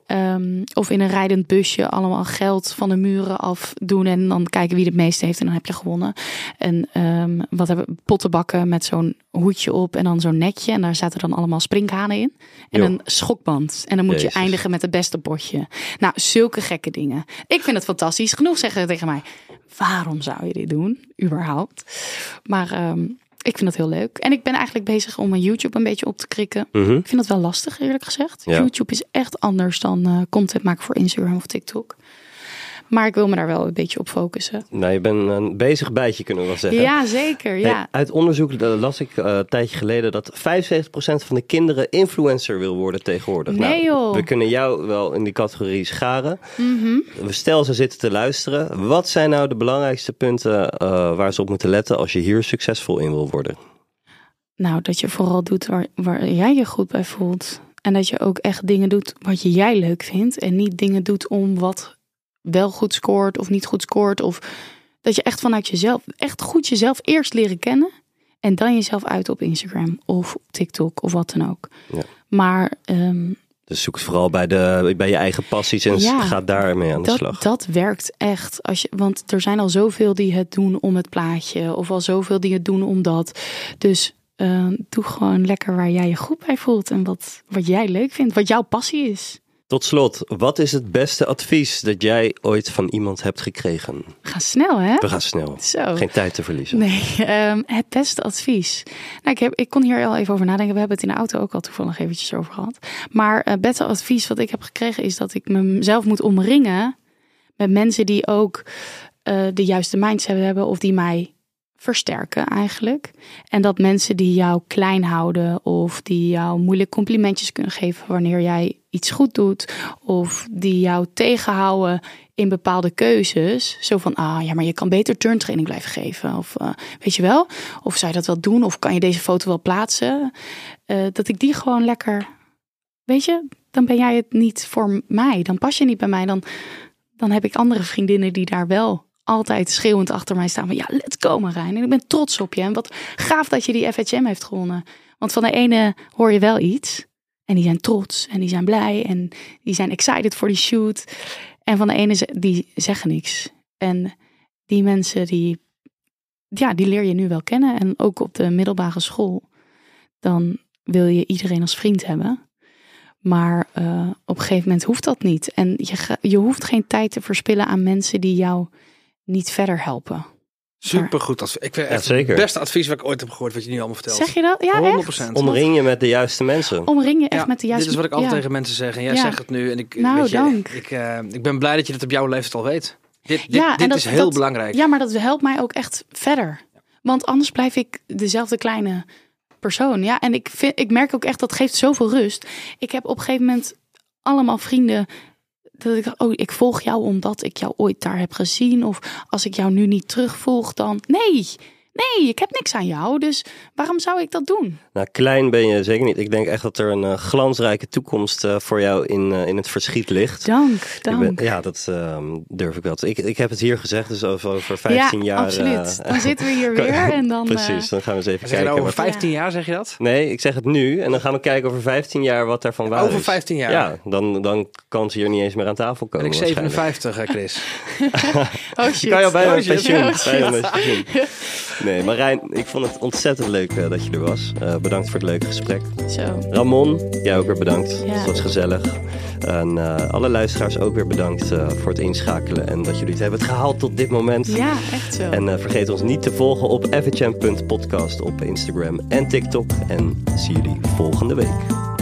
Ehm, of in een rijdend busje allemaal geld van de muren afdoen. En dan kijken wie het meeste heeft. En dan heb je gewonnen. En ehm, wat hebben pottenbakken met zo'n hoedje op. En dan zo'n netje. En daar zaten dan allemaal springhanen in. En een schokband. En dan moet Jezus. je eindigen met het beste potje. Nou, zulke gekke dingen. Ik vind het fantastisch. Genoeg zeggen tegen mij. Waarom zou je dit doen? Überhaupt. Maar ehm, ik vind dat heel leuk. En ik ben eigenlijk bezig om mijn YouTube een beetje op te krikken. Mhm. Ik vind dat wel lastig, eerlijk gezegd. Ja. YouTube is echt anders dan eh, content maken voor Instagram of TikTok. Maar ik wil me daar wel een beetje op focussen. Nou, je bent een bezig bijtje, kunnen we wel zeggen. Ja, zeker. Hey, Ja. uit onderzoek las ik eh, een tijdje geleden dat 75% van de kinderen influencer wil worden tegenwoordig. Nee, nou, joh. We kunnen jou wel in die categorie scharen. Mhm. Stel ze zitten te luisteren. Wat zijn nou de belangrijkste punten eh, waar ze op moeten letten als je hier succesvol in wil worden? Nou, dat je vooral doet waar, waar jij je goed bij voelt. En dat je ook echt dingen doet wat je jij leuk vindt. En niet dingen doet om wat wel goed scoort of niet goed scoort. Of dat je echt vanuit jezelf, echt goed jezelf eerst leren kennen. En dan jezelf uit op Instagram of op TikTok of wat dan ook. Ja. Maar ehm, Dus zoek het vooral bij, de, bij je eigen passies en Ja, ga daarmee aan de dat, slag. dat werkt echt. Als je, want er zijn al zoveel die het doen om het plaatje. Of al zoveel die het doen om dat. Dus eh, doe gewoon lekker waar jij je goed bij voelt. En wat, wat jij leuk vindt. Wat jouw passie is. Tot slot, wat is het beste advies dat jij ooit van iemand hebt gekregen? Ga snel hè? We gaan snel. Zo. Geen tijd te verliezen. Nee, ehm, het beste advies. Nou, ik, heb, ik kon hier al even over nadenken. We hebben het in de auto ook al toevallig eventjes over gehad. Maar het beste advies wat ik heb gekregen is dat ik mezelf moet omringen met mensen die ook eh, de juiste mindset hebben of die mij versterken eigenlijk. En dat mensen die jou klein houden of die jou moeilijk complimentjes kunnen geven wanneer jij iets goed doet of die jou tegenhouden in bepaalde keuzes. Zo van, ah ja, maar je kan beter turntraining blijven geven. Of eh, weet je wel, of zou je dat wel doen? Of kan je deze foto wel plaatsen? Eh, dat ik die gewoon lekker, weet je, dan ben jij het niet voor mij. Dan pas je niet bij mij. Dan, dan heb ik andere vriendinnen die daar wel altijd schreeuwend achter mij staan. Van ja, let's go Marijn. En ik ben trots op je. En wat gaaf dat je die FHM heeft gewonnen. Want van de ene hoor je wel iets. En die zijn trots en die zijn blij en die zijn excited voor die shoot. En van de ene die zeggen niks. En die mensen die, ja, die leer je nu wel kennen. En ook op de middelbare school. Dan wil je iedereen als vriend hebben. Maar eh, op een gegeven moment hoeft dat niet. En je, je hoeft geen tijd te verspillen aan mensen die jou niet verder helpen. Supergoed advies. Ik vind Ja, echt zeker. het beste advies wat ik ooit heb gehoord, wat je nu allemaal vertelt. Zeg je dat? Ja, 100%. echt? Omring je met de juiste mensen. Omring je echt Ja, met de juiste... Dit is wat ik altijd ja. tegen mensen zeg. En jij Ja. zegt het nu. En ik, Nou, weet je, dank. Ik, eh, ik ben blij dat je dat op jouw leeftijd al weet. Dit, dit, Ja, en dit dat- is heel dat- belangrijk. Ja, maar dat helpt mij ook echt verder. Want anders blijf ik dezelfde kleine persoon. Ja, en ik, vind, ik merk ook echt dat geeft zoveel rust. Ik heb op een gegeven moment allemaal vrienden. Dat ik, oh, ik volg jou omdat ik jou ooit daar heb gezien. Of als ik jou nu niet terugvolg, dan. Nee, nee, ik heb niks aan jou, dus waarom zou ik dat doen? Nou, klein ben je zeker niet. Ik denk echt dat er een eh, glansrijke toekomst eh, voor jou in, eh, in het verschiet ligt. Dank, Ik ben- dank. ja, dat ehm, durf ik wel. te- Ik, ik heb het hier gezegd, dus over, over 15 ja, jaar. absoluut. Dan zitten we hier weer en dan... eh, Precies, dan gaan we eens even Zeg je kijken. nou over wat- 15 jaar, zeg je dat? Nee, ik zeg het nu en dan gaan we kijken over 15 jaar wat daarvan waar Over is. 15 jaar? Ja, dan, dan kan ze hier niet eens meer aan tafel Ben komen. ik waarschijnlijk. 57, eh, Chris. oh shit. Kan je al bijna Oh, shit. pensioen. Oh, shit. Bijna. Nee, Marijn, ik vond het ontzettend leuk eh, dat je er was. Eh, bedankt voor het leuke gesprek. Zo. Ramon, jij ook weer bedankt. Ja. Het was gezellig. En eh, alle luisteraars ook weer bedankt voor het inschakelen en dat jullie het hebben gehaald tot dit moment. Ja, echt zo. En vergeet ons niet te volgen op fhm.podcast op Instagram en TikTok. En zie jullie volgende week.